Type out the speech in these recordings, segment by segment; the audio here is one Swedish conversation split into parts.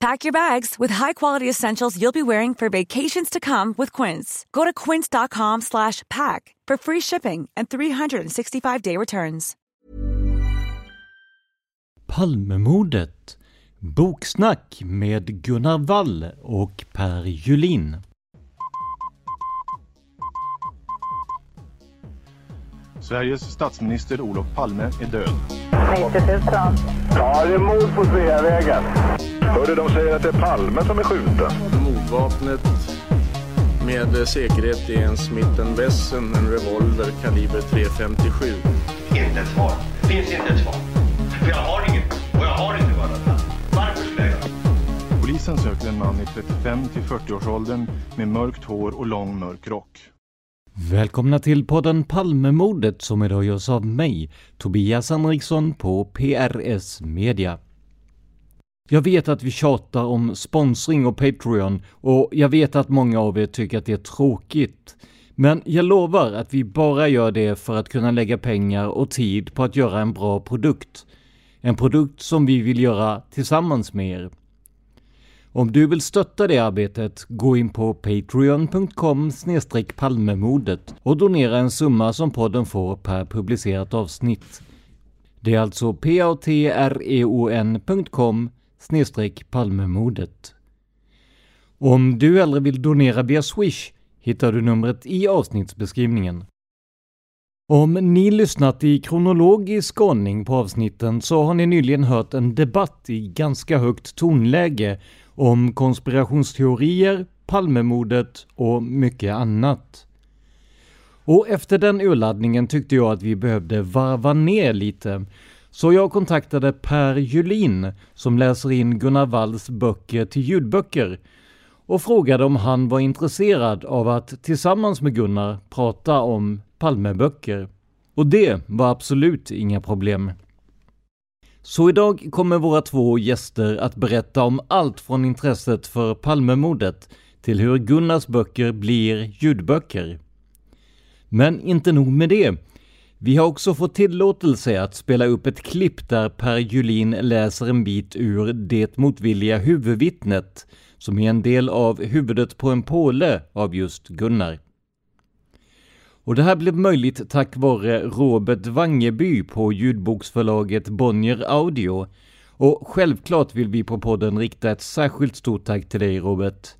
Pack your bags with high-quality essentials you'll be wearing for vacations to come with Quince. Go to quince.com/pack for free shipping and 365-day returns. Palmemordet Boksnack med Gunnar Wall och Per Julin. Sveriges statsminister Olof Palme är död. 90 000. Ja, det är mord på Sveavägen. Hörde de säger att det är Palme som är skjuten. Mordvapnet med säkerhet är en Smith Wesson, en revolver kaliber .357. Inte ett svar. Det finns inte ett svar. För jag har inget. Och jag har inte varit Varför skulle jag göra Polisen söker en man i 35 till 40-årsåldern med mörkt hår och lång mörk rock. Välkomna till podden Palmemordet som idag görs av mig, Tobias Henriksson på PRS Media. Jag vet att vi tjatar om sponsring och Patreon och jag vet att många av er tycker att det är tråkigt. Men jag lovar att vi bara gör det för att kunna lägga pengar och tid på att göra en bra produkt. En produkt som vi vill göra tillsammans med er. Om du vill stötta det arbetet, gå in på patreon.com palmemodet och donera en summa som podden får per publicerat avsnitt. Det är alltså patreon.com snedstreck Palmemordet. Om du hellre vill donera via Swish hittar du numret i avsnittsbeskrivningen. Om ni lyssnat i kronologisk ordning på avsnitten så har ni nyligen hört en debatt i ganska högt tonläge om konspirationsteorier, Palmemordet och mycket annat. Och efter den urladdningen tyckte jag att vi behövde varva ner lite. Så jag kontaktade Per Julin som läser in Gunnar Walls böcker till ljudböcker och frågade om han var intresserad av att tillsammans med Gunnar prata om Palmeböcker. Och det var absolut inga problem. Så idag kommer våra två gäster att berätta om allt från intresset för Palmemordet till hur Gunnars böcker blir ljudböcker. Men inte nog med det. Vi har också fått tillåtelse att spela upp ett klipp där Per Julin läser en bit ur Det motvilliga huvudvittnet, som är en del av Huvudet på en påle av just Gunnar. Och det här blev möjligt tack vare Robert Wangeby på ljudboksförlaget Bonnier Audio. Och självklart vill vi på podden rikta ett särskilt stort tack till dig Robert.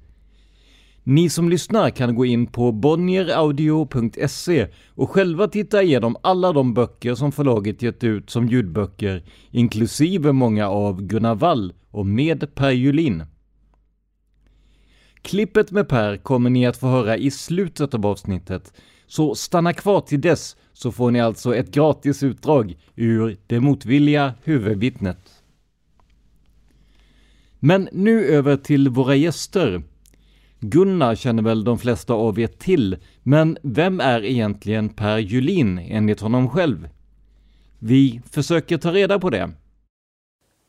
Ni som lyssnar kan gå in på bonnieraudio.se och själva titta igenom alla de böcker som förlaget gett ut som ljudböcker, inklusive många av Gunnar Wall och med Per Julin. Klippet med Per kommer ni att få höra i slutet av avsnittet, så stanna kvar till dess så får ni alltså ett gratis utdrag ur Det motvilliga huvudvittnet. Men nu över till våra gäster. Gunnar känner väl de flesta av er till, men vem är egentligen Per Julin enligt honom själv? Vi försöker ta reda på det.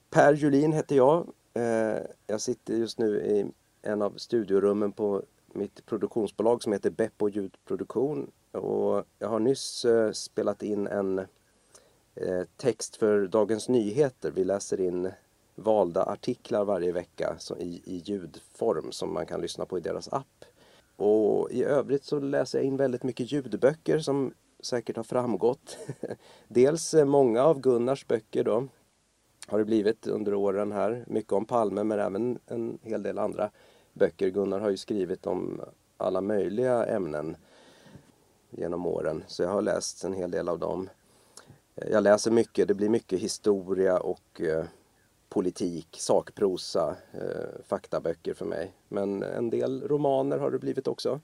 Per Julin heter jag. Eh, jag sitter just nu i en av studiorummen på mitt produktionsbolag som heter Beppo ljudproduktion och jag har nyss eh, spelat in en eh, text för Dagens Nyheter. Vi läser in valda artiklar varje vecka i, i ljudform som man kan lyssna på i deras app. Och i övrigt så läser jag in väldigt mycket ljudböcker som säkert har framgått. Dels många av Gunnars böcker då har det blivit under åren här. Mycket om Palme men även en hel del andra böcker. Gunnar har ju skrivit om alla möjliga ämnen genom åren så jag har läst en hel del av dem. Jag läser mycket, det blir mycket historia och eh, politik, sakprosa, eh, faktaböcker för mig. Men en del romaner har det blivit också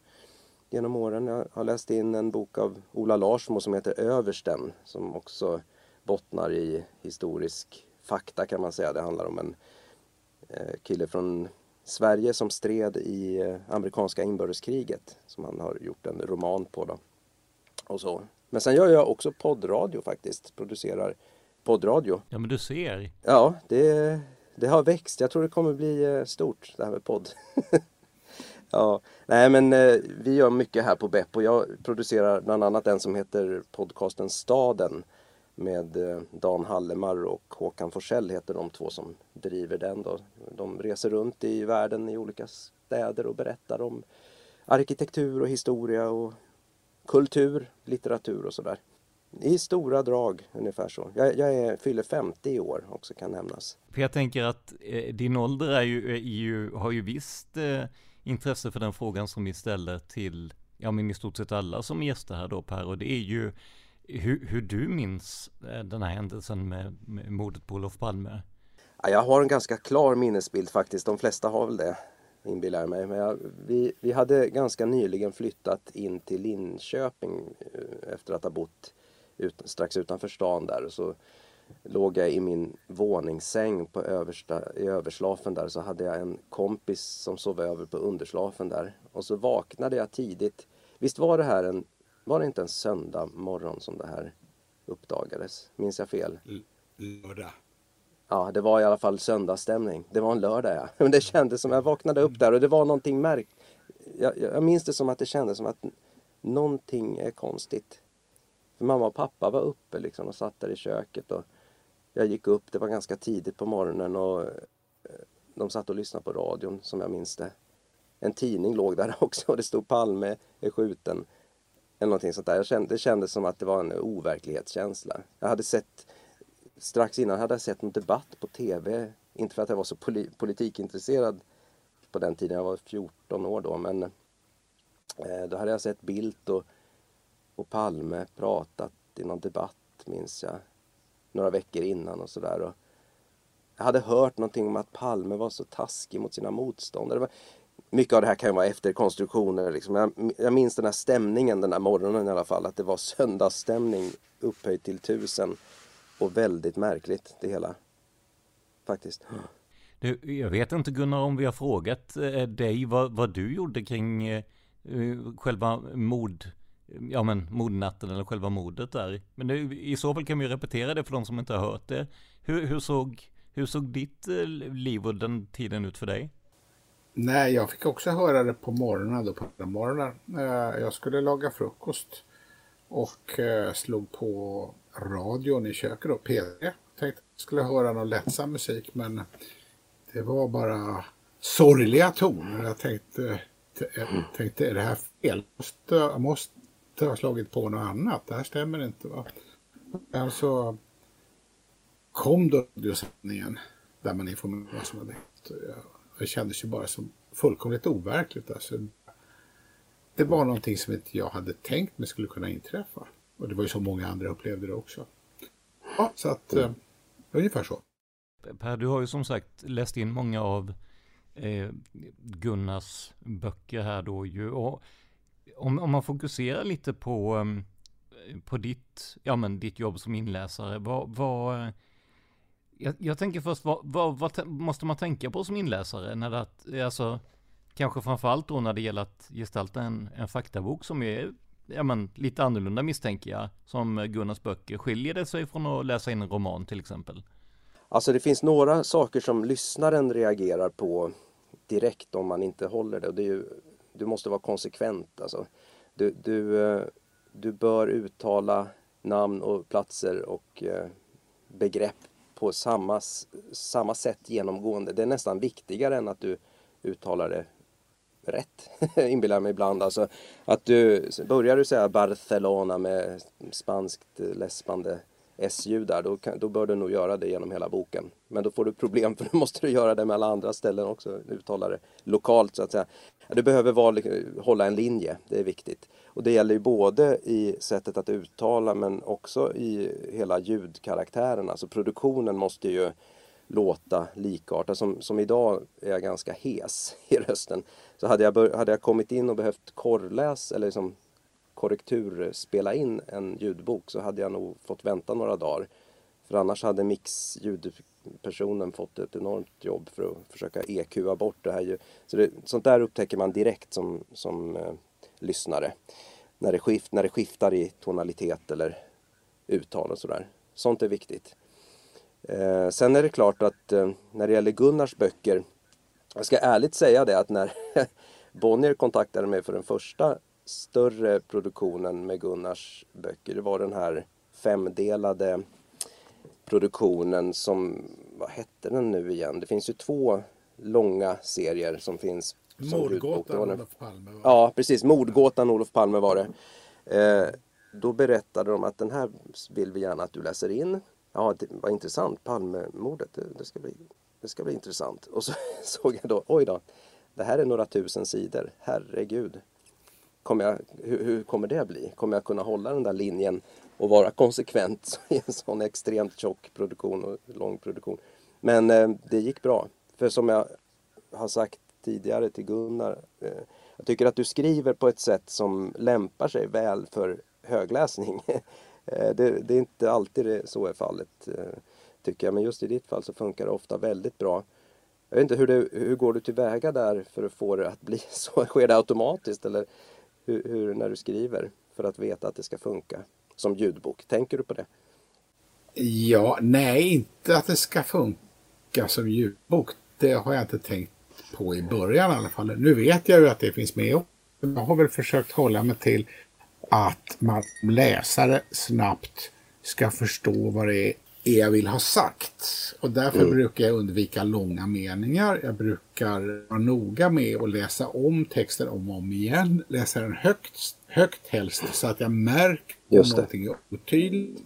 genom åren. Jag har läst in en bok av Ola Larsmo som heter Översten som också bottnar i historisk fakta kan man säga. Det handlar om en eh, kille från Sverige som stred i eh, amerikanska inbördeskriget som han har gjort en roman på. Då. Och så. Men sen gör jag också poddradio faktiskt, producerar poddradio. Ja men du ser. Ja, det, det har växt. Jag tror det kommer bli eh, stort det här med podd. ja, nej men vi gör mycket här på BEP och jag producerar bland annat en som heter podcasten Staden med eh, Dan Hallemar och Håkan Forsell heter de två som driver den. Då. De reser runt i världen i olika städer och berättar om arkitektur och historia och kultur, litteratur och sådär. I stora drag ungefär så. Jag, jag är, fyller 50 i år också kan nämnas. För jag tänker att eh, din ålder är ju, är ju, har ju visst eh, intresse för den frågan som vi ställer till, ja men i stort sett alla som gäster här då Per och det är ju hur, hur du minns eh, den här händelsen med, med mordet på Olof Palme? Ja, jag har en ganska klar minnesbild faktiskt. De flesta har väl det, inbillar jag mig. Men jag, vi, vi hade ganska nyligen flyttat in till Linköping eh, efter att ha bott ut, strax utanför stan där. Så låg jag i min våningssäng på översta, i överslafen där så hade jag en kompis som sov över på underslafen där. Och så vaknade jag tidigt. Visst var det här en var det inte en söndag morgon som det här uppdagades? Minns jag fel? lördag. Ja, det var i alla fall söndagsstämning. Det var en lördag ja. Men det kändes som, jag vaknade upp där och det var någonting märkt. Jag, jag minns det som att det kändes som att någonting är konstigt. För mamma och pappa var uppe liksom och satt där i köket och jag gick upp, det var ganska tidigt på morgonen och eh, de satt och lyssnade på radion som jag minns det. En tidning låg där också och det stod Palme är skjuten. Eller någonting sånt där. Jag kände, det kändes som att det var en overklighetskänsla. Jag hade sett, strax innan hade jag sett en debatt på TV. Inte för att jag var så poli politikintresserad på den tiden, jag var 14 år då. Men eh, då hade jag sett Bildt och, och Palme pratat i någon debatt, minns jag. Några veckor innan och sådär. Jag hade hört någonting om att Palme var så taskig mot sina motståndare mycket av det här kan ju vara efterkonstruktioner. Liksom. Jag, jag minns den här stämningen den där morgonen i alla fall. Att det var söndagsstämning upphöjt till tusen. Och väldigt märkligt det hela. Faktiskt. Du, jag vet inte Gunnar om vi har frågat eh, dig vad, vad du gjorde kring eh, själva mord, ja men mordnatten eller själva mordet där. Men nu, i så fall kan vi repetera det för de som inte har hört det. Hur, hur, såg, hur såg ditt eh, liv och den tiden ut för dig? Nej, jag fick också höra det på morgonen då på morgonen. Eh, jag skulle laga frukost och eh, slog på radion i köket då, P3. Tänkte att jag skulle höra någon lättsam musik men det var bara sorgliga toner. Jag tänkte, jag tänkte är det här fel? Jag måste, måste har slagit på något annat. Det här stämmer inte. Va? Men så kom då radiosändningen där man informerade vad som hade hänt. Det kändes ju bara som fullkomligt overkligt. Alltså, det var någonting som inte jag hade tänkt mig skulle kunna inträffa. Och det var ju så många andra upplevde det också. Ja, så att eh, ungefär så. Per, du har ju som sagt läst in många av eh, Gunnars böcker här då ju. Och om, om man fokuserar lite på, ehm, på ditt, ja, men ditt jobb som inläsare, vad, vad jag, jag, tänker först, vad, vad, vad, måste man tänka på som inläsare? När det, alltså, kanske framförallt då när det gäller att gestalta en, en faktabok som är ja, men, lite annorlunda misstänker jag, som Gunnars böcker. Skiljer det sig från att läsa in en roman till exempel? Alltså det finns några saker som lyssnaren reagerar på direkt om man inte håller det. Och det är ju du måste vara konsekvent. Alltså. Du, du, eh, du bör uttala namn och platser och eh, begrepp på samma, samma sätt genomgående. Det är nästan viktigare än att du uttalar det rätt, inbillar jag mig ibland. Alltså, att du, börjar du säga Barcelona med spanskt eh, läspande S-ljud där, då, kan, då bör du nog göra det genom hela boken. Men då får du problem för då måste du göra det med alla andra ställen också, uttala det lokalt så att säga. Du behöver vara, hålla en linje, det är viktigt. Och det gäller ju både i sättet att uttala men också i hela ljudkaraktären. Alltså produktionen måste ju låta likartat. Som, som idag är jag ganska hes i rösten. Så hade jag, hade jag kommit in och behövt korrläs eller liksom korrekturspela in en ljudbok så hade jag nog fått vänta några dagar. För annars hade mix ljudpersonen fått ett enormt jobb för att försöka EQa bort det här. Så det, sånt där upptäcker man direkt som, som eh, lyssnare. När det, skift, när det skiftar i tonalitet eller uttal och sådär. Sånt är viktigt. Eh, sen är det klart att eh, när det gäller Gunnars böcker, jag ska ärligt säga det att när Bonnier kontaktade mig för den första större produktionen med Gunnars böcker, det var den här femdelade produktionen som, vad hette den nu igen? Det finns ju två långa serier som finns. Mordgåtan Olof Palme. Var Ja, precis. Mordgåtan Olof Palme var det. Eh, då berättade de att den här vill vi gärna att du läser in. Ja, det var intressant. Palmemordet, det, det, ska bli, det ska bli intressant. Och så såg jag då, oj då, det här är några tusen sidor. Herregud. Kommer jag, hur, hur kommer det bli? Kommer jag kunna hålla den där linjen och vara konsekvent i en sån extremt tjock produktion och lång produktion? Men eh, det gick bra. För som jag har sagt tidigare till Gunnar, eh, jag tycker att du skriver på ett sätt som lämpar sig väl för högläsning. Eh, det, det, är inte alltid det, så är fallet, eh, tycker jag. Men just i ditt fall så funkar det ofta väldigt bra. Jag vet inte, hur, det, hur går du tillväga där för att få det att bli så? Sker det automatiskt eller hur, hur, när du skriver för att veta att det ska funka som ljudbok? Tänker du på det? Ja, nej, inte att det ska funka som ljudbok. Det har jag inte tänkt på i början i alla fall. Nu vet jag ju att det finns med. Jag har väl försökt hålla mig till att man läsare snabbt ska förstå vad det är jag vill ha sagt. Och därför mm. brukar jag undvika långa meningar. Jag brukar vara noga med att läsa om texten om och om igen. Läsa den högt, högt helst så att jag märker om någonting är otydligt.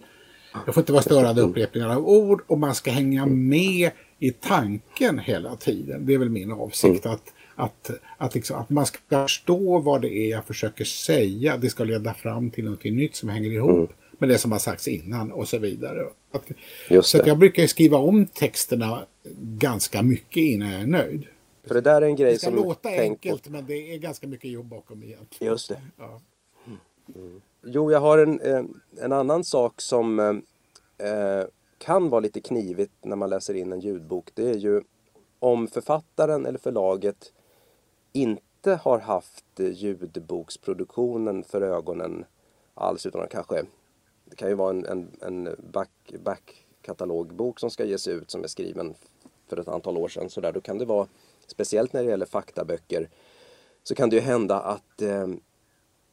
Jag får inte vara störande upprepningar av ord och man ska hänga med i tanken hela tiden. Det är väl min avsikt. Mm. att att, att, liksom, att man ska förstå vad det är jag försöker säga. Det ska leda fram till något nytt som hänger ihop mm. med det som har sagts innan och så vidare. Att, så jag brukar skriva om texterna ganska mycket innan jag är nöjd. För det där är en grej det ska som... låta enkelt men det är ganska mycket jobb bakom egentligen. Just det. Ja. Mm. Jo, jag har en, en annan sak som eh, eh, kan vara lite knivigt när man läser in en ljudbok. Det är ju om författaren eller förlaget inte har haft ljudboksproduktionen för ögonen alls utan kanske det kan ju vara en, en, en back, backkatalogbok som ska ges ut som är skriven för ett antal år sedan. Så där, då kan det vara, speciellt när det gäller faktaböcker, så kan det ju hända att eh,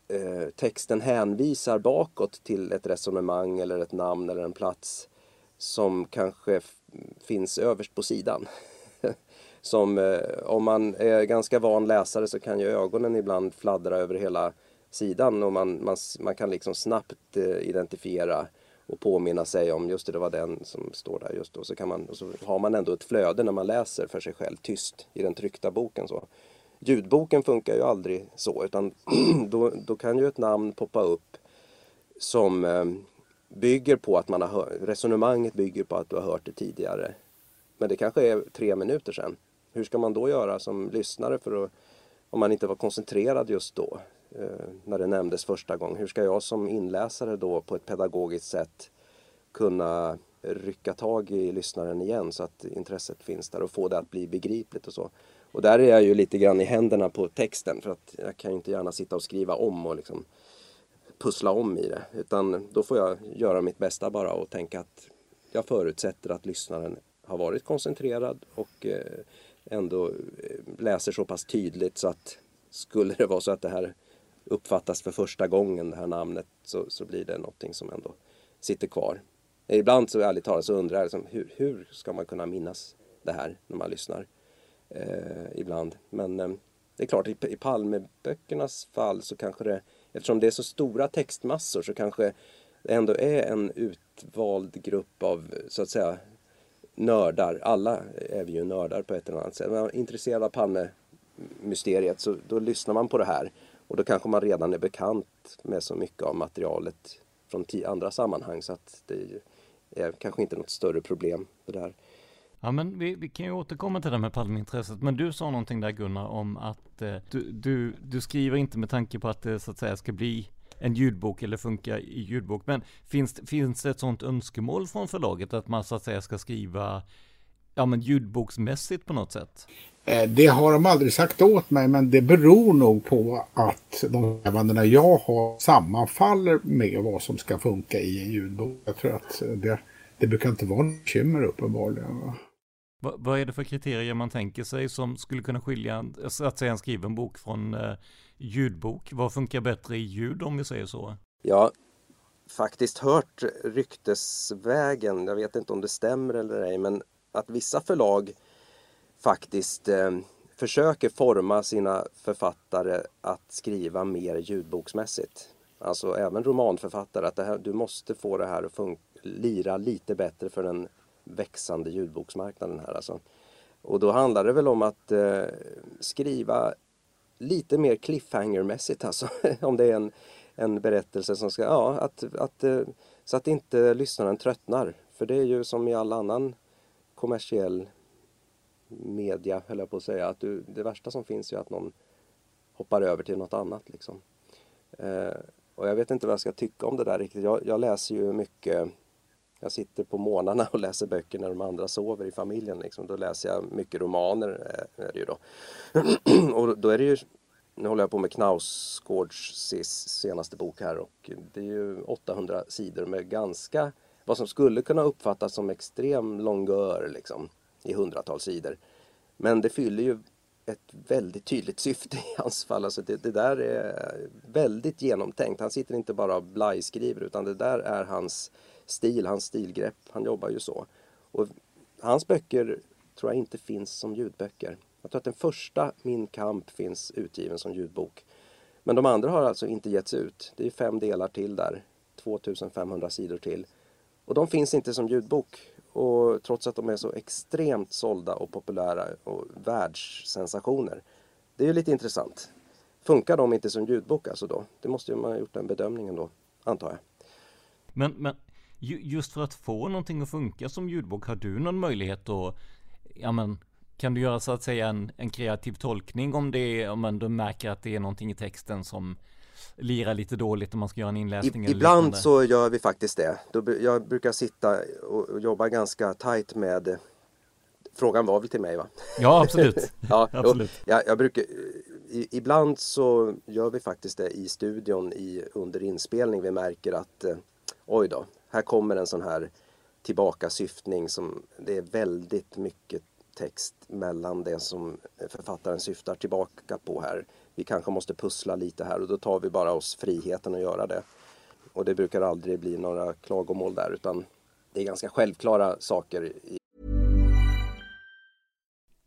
eh, texten hänvisar bakåt till ett resonemang eller ett namn eller en plats som kanske finns överst på sidan som eh, om man är ganska van läsare så kan ju ögonen ibland fladdra över hela sidan och man, man, man kan liksom snabbt eh, identifiera och påminna sig om just det, det var den som står där just då. Så, kan man, och så har man ändå ett flöde när man läser för sig själv tyst i den tryckta boken. Så. Ljudboken funkar ju aldrig så utan då, då kan ju ett namn poppa upp som eh, bygger på att man har hört, resonemanget bygger på att du har hört det tidigare. Men det kanske är tre minuter sedan. Hur ska man då göra som lyssnare för att, om man inte var koncentrerad just då, eh, när det nämndes första gången. Hur ska jag som inläsare då på ett pedagogiskt sätt kunna rycka tag i lyssnaren igen så att intresset finns där och få det att bli begripligt och så. Och där är jag ju lite grann i händerna på texten för att jag kan ju inte gärna sitta och skriva om och liksom pussla om i det. Utan då får jag göra mitt bästa bara och tänka att jag förutsätter att lyssnaren har varit koncentrerad och eh, ändå eh, läser så pass tydligt så att skulle det vara så att det här uppfattas för första gången, det här namnet, så, så blir det någonting som ändå sitter kvar. Ibland så ärligt talat så undrar jag liksom, hur, hur ska man kunna minnas det här när man lyssnar? Eh, ibland. Men eh, det är klart, i, i Palmeböckernas fall så kanske det, eftersom det är så stora textmassor så kanske det ändå är en utvald grupp av, så att säga, nördar. Alla är vi ju nördar på ett eller annat sätt. Är man intresserad av Palme-mysteriet så då lyssnar man på det här. Och då kanske man redan är bekant med så mycket av materialet från andra sammanhang så att det är kanske inte något större problem det där. Ja men vi, vi kan ju återkomma till det med Palmeintresset. Men du sa någonting där Gunnar om att eh, du, du, du skriver inte med tanke på att det så att säga ska bli en ljudbok eller funka i ljudbok. Men finns, finns det ett sådant önskemål från förlaget att man så att säga ska skriva ja, men ljudboksmässigt på något sätt? Eh, det har de aldrig sagt åt mig men det beror nog på att de strävandena jag har sammanfaller med vad som ska funka i en ljudbok. Jag tror att eh, det, det brukar inte vara något bekymmer uppenbarligen. Va, vad är det för kriterier man tänker sig som skulle kunna skilja så att säga en skriven bok från eh, ljudbok? Vad funkar bättre i ljud om vi säger så? Ja, faktiskt hört ryktesvägen, jag vet inte om det stämmer eller ej, men att vissa förlag faktiskt eh, försöker forma sina författare att skriva mer ljudboksmässigt. Alltså även romanförfattare, att det här, du måste få det här att lira lite bättre för den växande ljudboksmarknaden här alltså. Och då handlar det väl om att eh, skriva lite mer cliffhanger-mässigt alltså. om det är en, en berättelse som ska, ja, att, att, eh, så att inte lyssnaren tröttnar. För det är ju som i all annan kommersiell media, höll jag på att säga, att du, det värsta som finns är att någon hoppar över till något annat liksom. Eh, och jag vet inte vad jag ska tycka om det där riktigt. Jag, jag läser ju mycket jag sitter på morgnarna och läser böcker när de andra sover i familjen. Liksom. Då läser jag mycket romaner. Eh, är det ju då. och då är det ju, nu håller jag på med Knausgårds senaste bok här och det är ju 800 sidor med ganska, vad som skulle kunna uppfattas som extrem longör liksom, i hundratals sidor. Men det fyller ju ett väldigt tydligt syfte i hans fall. Alltså det, det där är väldigt genomtänkt. Han sitter inte bara och blajskriver utan det där är hans stil, hans stilgrepp. Han jobbar ju så. Och hans böcker tror jag inte finns som ljudböcker. Jag tror att den första, Min kamp, finns utgiven som ljudbok. Men de andra har alltså inte getts ut. Det är fem delar till där. 2500 sidor till. Och de finns inte som ljudbok. Och trots att de är så extremt sålda och populära och världssensationer. Det är ju lite intressant. Funkar de inte som ljudbok alltså då? Det måste ju man ha gjort den bedömningen då, antar jag. Men, men just för att få någonting att funka som ljudbok, har du någon möjlighet att, ja men, kan du göra så att säga en, en kreativ tolkning om det är, om man, du märker att det är någonting i texten som lirar lite dåligt om man ska göra en inläsning? I, ibland liknande. så gör vi faktiskt det. jag brukar sitta och jobba ganska tajt med Frågan var väl till mig va? Ja absolut. ja, absolut. Jag, jag brukar, i, ibland så gör vi faktiskt det i studion i, under inspelning. Vi märker att eh, oj då, här kommer en sån här tillbakasyftning som det är väldigt mycket text mellan det som författaren syftar tillbaka på här. Vi kanske måste pussla lite här och då tar vi bara oss friheten att göra det. Och det brukar aldrig bli några klagomål där utan det är ganska självklara saker.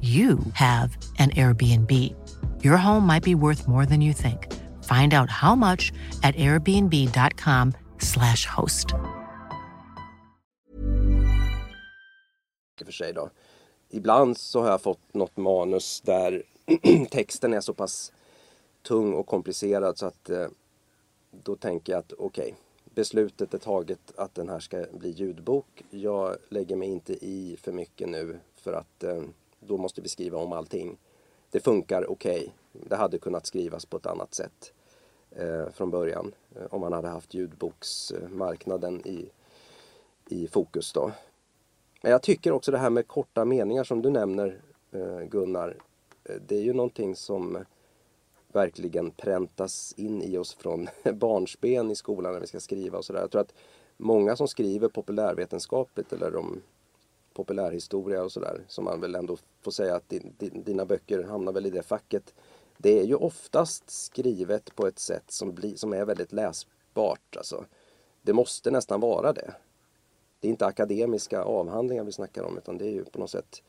you have an Airbnb. Your home might be worth more than you think. Find out how much at airbnb.com/slash host. för sig då. Ibland så har jag fått något manus där texten är så pass tung och komplicerad så att eh, då tänker jag att okej, beslutet är taget att den här ska bli ljudbok. Jag lägger mig inte i för mycket nu för att eh, då måste vi skriva om allting. Det funkar okej. Det hade kunnat skrivas på ett annat sätt eh, från början eh, om man hade haft ljudboksmarknaden i, i fokus då. Men jag tycker också det här med korta meningar som du nämner eh, Gunnar. Eh, det är ju någonting som verkligen präntas in i oss från barnsben i skolan när vi ska skriva och sådär. Jag tror att många som skriver populärvetenskapligt eller de populärhistoria och sådär som man väl ändå får säga att din, din, dina böcker hamnar väl i det facket. Det är ju oftast skrivet på ett sätt som, bli, som är väldigt läsbart. Alltså, det måste nästan vara det. Det är inte akademiska avhandlingar vi snackar om utan det är ju på något sätt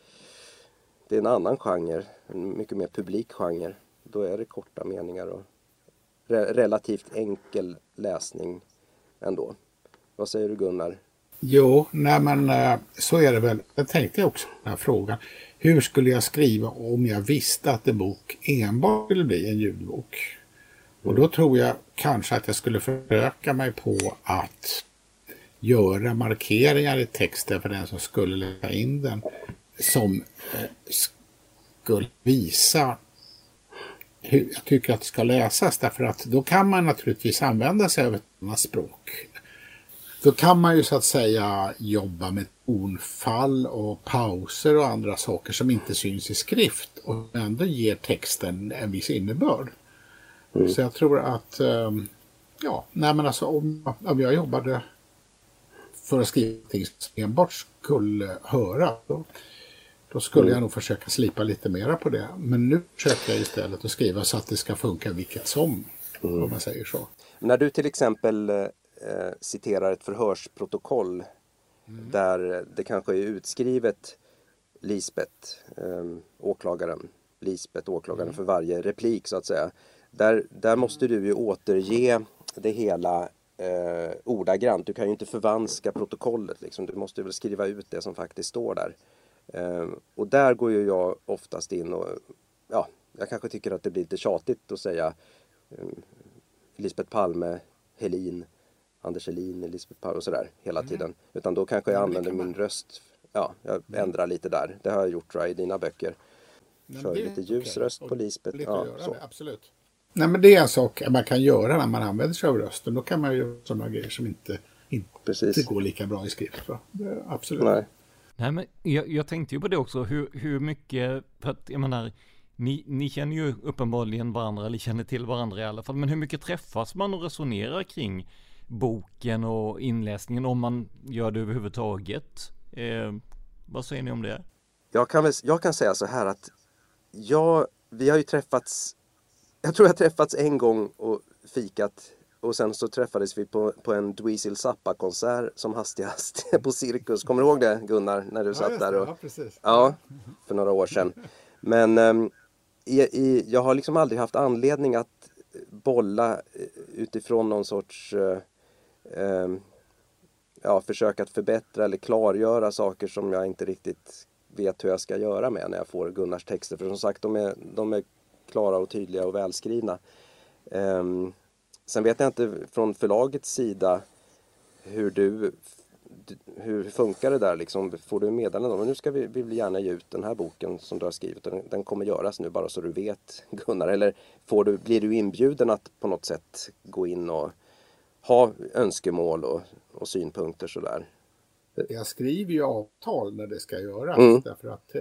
det är en annan genre, en mycket mer publik genre. Då är det korta meningar och re relativt enkel läsning ändå. Vad säger du Gunnar? Jo, nej men eh, så är det väl. Jag tänkte också på den här frågan. Hur skulle jag skriva om jag visste att en bok enbart skulle bli en ljudbok? Och då tror jag kanske att jag skulle försöka mig på att göra markeringar i texten för den som skulle lägga in den som eh, skulle visa hur jag tycker att det ska läsas därför att då kan man naturligtvis använda sig av ett annat språk. Då kan man ju så att säga jobba med tonfall och pauser och andra saker som inte syns i skrift och ändå ger texten en viss innebörd. Mm. Så jag tror att, ehm, ja, nej men alltså om, om jag jobbade för att skriva någonting som enbart skulle höra, då, då skulle Mm. jag nog försöka slipa lite mera på det. Men nu försöker jag istället att skriva så att det ska funka vilket som, om man säger så. När du till exempel eh, citerar ett förhörsprotokoll där det kanske är utskrivet Lisbeth, eh, åklagaren, Lisbeth, åklagaren för varje replik så att säga. Där, där måste du ju återge det hela eh, ordagrant. Du kan ju inte förvanska protokollet. Liksom. Du måste väl skriva ut det som faktiskt står där. Eh, och där går ju jag oftast in och ja, jag kanske tycker att det blir lite tjatigt att säga eh, Lisbeth Palme, Helin, Anders Helin, Lisbeth Palme och sådär hela tiden. Utan då kanske jag använder min röst. Ja, jag ändrar lite där. Det har jag gjort tror jag, i dina böcker. Men Kör det lite ljus okej. röst på Lisbeth. Lite Ja, att göra så. det, absolut. Nej men det är en sak man kan göra när man använder sig av rösten. Då kan man ju göra sådana grejer som inte, inte Precis. går lika bra i skrift. Va? Det, absolut. Nej. Nej, men jag, jag tänkte ju på det också, hur, hur mycket, för att jag menar, ni, ni känner ju uppenbarligen varandra, eller känner till varandra i alla fall, men hur mycket träffas man och resonerar kring boken och inläsningen, om man gör det överhuvudtaget? Eh, vad säger ni om det? Jag kan, väl, jag kan säga så här att jag, vi har ju träffats, jag tror jag har träffats en gång och fikat och sen så träffades vi på, på en Dweezil Zappa-konsert som hastigast på Cirkus. Kommer du ihåg det Gunnar? När du satt just där och, Ja, precis. Ja, för några år sedan. Men ehm, i, i, jag har liksom aldrig haft anledning att bolla eh, utifrån någon sorts ehm, Ehm, ja, försök att förbättra eller klargöra saker som jag inte riktigt vet hur jag ska göra med när jag får Gunnars texter. För som sagt, de är, de är klara och tydliga och välskrivna. Um, sen vet jag inte från förlagets sida hur du hur funkar det där liksom? Får du meddelande om nu ska vi, vi vill gärna ge ut den här boken som du har skrivit den, den kommer göras nu bara så du vet Gunnar eller får du, blir du inbjuden att på något sätt gå in och ha önskemål och, och synpunkter sådär? Jag skriver ju avtal när det ska göras mm. därför att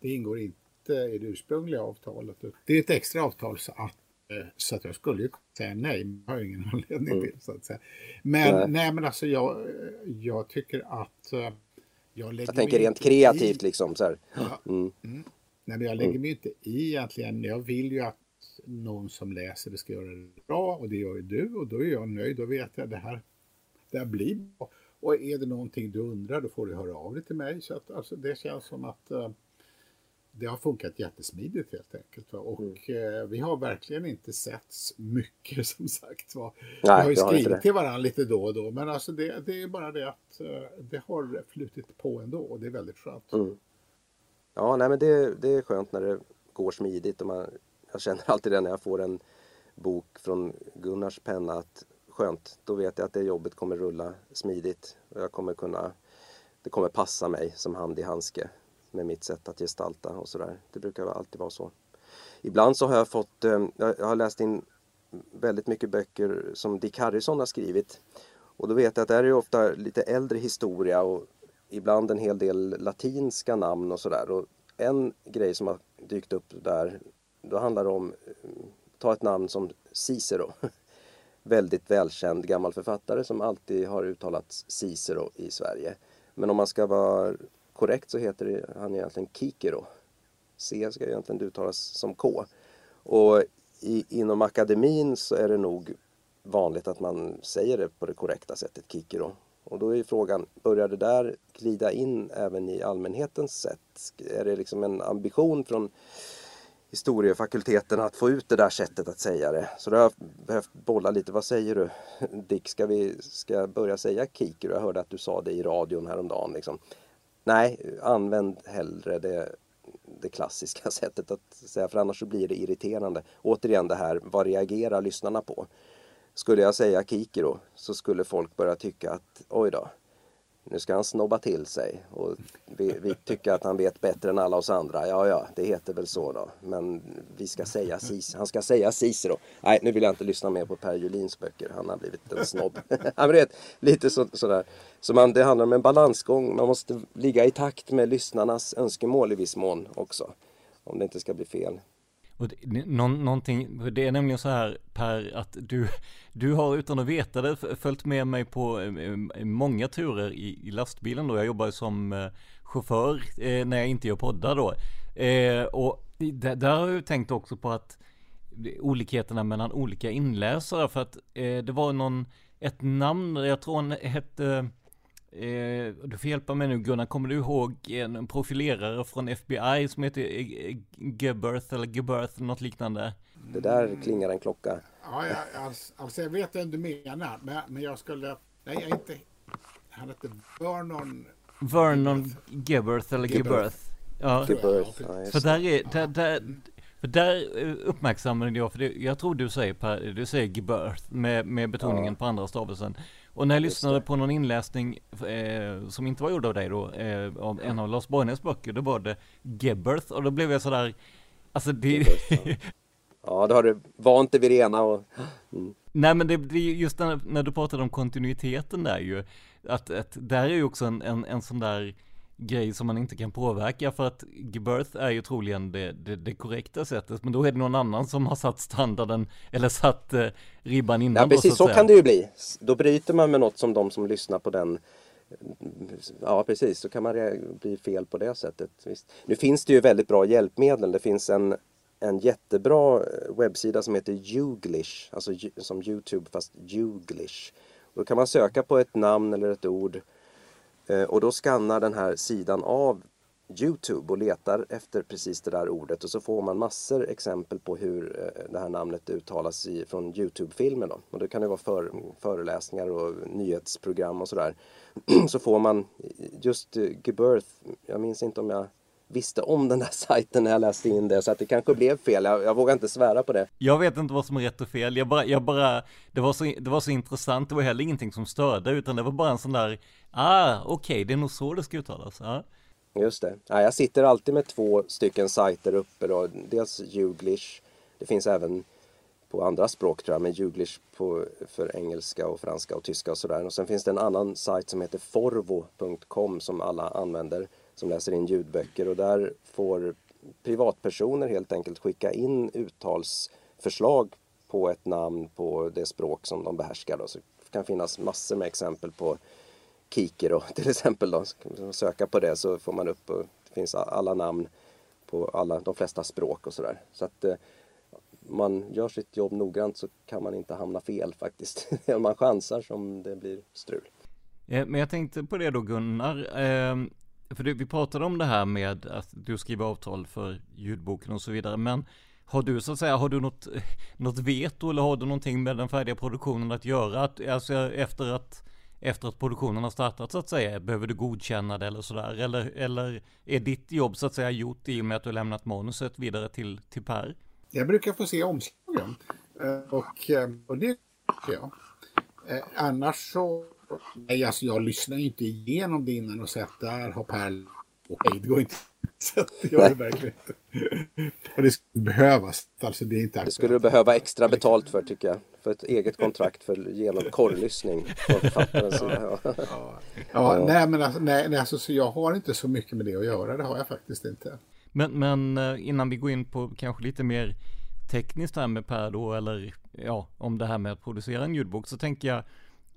det ingår inte i det ursprungliga avtalet. Det är ett extra avtal så att Eh, så att jag skulle ju säga nej, men jag har ingen anledning mm. till så att säga. Men nej, nej men alltså jag, jag tycker att eh, jag lägger Jag tänker rent kreativt i... liksom så här. Ja. Mm. Mm. Nej men jag lägger mm. mig inte i egentligen. Jag vill ju att någon som läser det ska göra det bra och det gör ju du och då är jag nöjd. Då vet jag att det här, det här blir bra. Och är det någonting du undrar då får du höra av dig till mig. Så att alltså, det känns som att uh, det har funkat jättesmidigt helt enkelt. Va? Och mm. eh, vi har verkligen inte setts mycket som sagt. Va? Nej, vi har ju skrivit till varandra lite då och då men alltså det, det är bara det att eh, det har flutit på ändå och det är väldigt skönt. Mm. Ja, nej men det, det är skönt när det går smidigt och man, jag känner alltid det när jag får en bok från Gunnars penna att skönt, då vet jag att det jobbet kommer rulla smidigt och jag kommer kunna det kommer passa mig som hand i handske med mitt sätt att gestalta och sådär. Det brukar alltid vara så. Ibland så har jag fått, eh, jag har läst in väldigt mycket böcker som Dick Harrison har skrivit. Och då vet jag att det är ju ofta lite äldre historia och ibland en hel del latinska namn och sådär. Och en grej som har dykt upp där, då handlar det om, eh, ta ett namn som Cicero. väldigt välkänd gammal författare som alltid har uttalats Cicero i Sverige. Men om man ska vara korrekt så heter han egentligen Kikero. C ska egentligen uttalas som K. Och i, inom akademin så är det nog vanligt att man säger det på det korrekta sättet, Kikero. Och då är frågan, börjar det där glida in även i allmänhetens sätt? Är det liksom en ambition från historiefakulteten att få ut det där sättet att säga det? Så då har jag behövt bolla lite, vad säger du Dick, ska vi ska börja säga Kikero? Jag hörde att du sa det i radion häromdagen. Liksom nej, använd hellre det, det klassiska sättet att säga för annars så blir det irriterande. Återigen det här, vad reagerar lyssnarna på? Skulle jag säga Kikero så skulle folk börja tycka att oj då, nu ska han snobba till sig och vi, vi, tycker att han vet bättre än alla oss andra. Ja, ja, det heter väl så då. Men vi ska säga Cicero. han ska säga Cicero. Nej, nu vill jag inte lyssna mer på Per Julins böcker. Han har blivit en snobb. ja, vet, lite så, sådär. Så man, det handlar om en balansgång. Man måste ligga i takt med lyssnarnas önskemål i viss mån också. Om det inte ska bli fel. Och det, någon, någonting, det är nämligen så här Per, att du, du har utan att veta det följt med mig på eh, eh, många turer i, i lastbilen då. Jag jobbar som eh, chaufför eh, när jag inte gör poddar då. Eh, och där, där har jag tänkt också på att olikheterna mellan olika inläsare för att eh, det var någon, ett namn, jag tror han hette Eh, du får hjälpa mig nu Gunnar, kommer du ihåg en profilerare från FBI som heter Gebirth eller Gebirth, något liknande? Det där klingar en klocka. Ja, jag, alltså, alltså jag vet vem du menar, men, men jag skulle, nej jag inte, han hette Vernon Vernon Gebirth eller Gebirth. Ja. Gebirth. Ja, för där är, där, där, för där uppmärksammade jag, för det, jag tror du säger, per, du säger Gebirth med, med betoningen ja. på andra stavelsen. Och när jag lyssnade på någon inläsning eh, som inte var gjord av dig då, eh, av en av Lars Borgnäs böcker, då var det Gebberth och då blev jag sådär, alltså det... ja, då har du vant dig vid det ena och... Mm. Nej men det, det är just när, när, du pratade om kontinuiteten där ju, att, att där är ju också en, en, en sån där grej som man inte kan påverka för att Gebirth är ju troligen det, det, det, korrekta sättet men då är det någon annan som har satt standarden eller satt eh, ribban innan. Ja precis så, så kan det ju bli. Då bryter man med något som de som lyssnar på den Ja precis, så kan man bli fel på det sättet. Visst. Nu finns det ju väldigt bra hjälpmedel. Det finns en, en jättebra eh, webbsida som heter Youglish, alltså som Youtube fast Youglish. Då kan man söka på ett namn eller ett ord Eh, och då skannar den här sidan av Youtube och letar efter precis det där ordet och så får man massor exempel på hur eh, det här namnet uttalas i, från Youtube-filmer. Då. Och det kan det vara för, föreläsningar och nyhetsprogram och sådär. så får man just eh, Gebirth, jag minns inte om jag visste om den där sajten när jag läste in det så att det kanske blev fel. Jag, jag vågar inte svära på det. Jag vet inte vad som är rätt och fel. Jag bara, jag bara, det var så, det var så intressant. Det var heller ingenting som störde utan det var bara en sån där, ah, okej, okay, det är nog så det ska uttalas. Ja. Just det. Ja, jag sitter alltid med två stycken sajter uppe då. Dels Juglish. Det finns även på andra språk tror jag, men Juglish på, för engelska och franska och tyska och sådär. Och sen finns det en annan sajt som heter forvo.com som alla använder som läser in ljudböcker och där får privatpersoner helt enkelt skicka in uttalsförslag på ett namn på det språk som de behärskar. Då. Så det kan finnas massor med exempel på Kikero till exempel. Då. Söka på det så får man upp och det finns alla namn på alla, de flesta språk och sådär. Så att eh, man gör sitt jobb noggrant så kan man inte hamna fel faktiskt. Om man chansar som det blir strul. Eh, men jag tänkte på det då Gunnar. Eh, för vi pratade om det här med att du skriver avtal för ljudboken och så vidare. Men har du så att säga, har du något, eh, något veto eller har du någonting med den färdiga produktionen att göra? Att, alltså efter att, efter att produktionen har startat så att säga, behöver du godkänna det eller sådär? Eller, eller är ditt jobb så att säga gjort i och med att du har lämnat manuset vidare till, till Per? Jag brukar få se omslagen eh, och, eh, och det tycker jag. Annars så Nej, alltså jag lyssnar inte igenom det innan och säger att där har Per Okej, det går inte. Så det gör det verkligen inte. Och det skulle behövas. Alltså det är inte Det skulle du behöva extra betalt för tycker jag. För ett eget kontrakt för genom korrlyssning från författarens sida. Ja, ja. ja, nej men alltså, nej, nej, alltså, så jag har inte så mycket med det att göra. Det har jag faktiskt inte. Men, men eh, innan vi går in på kanske lite mer tekniskt här med Per då, eller ja, om det här med att producera en ljudbok, så tänker jag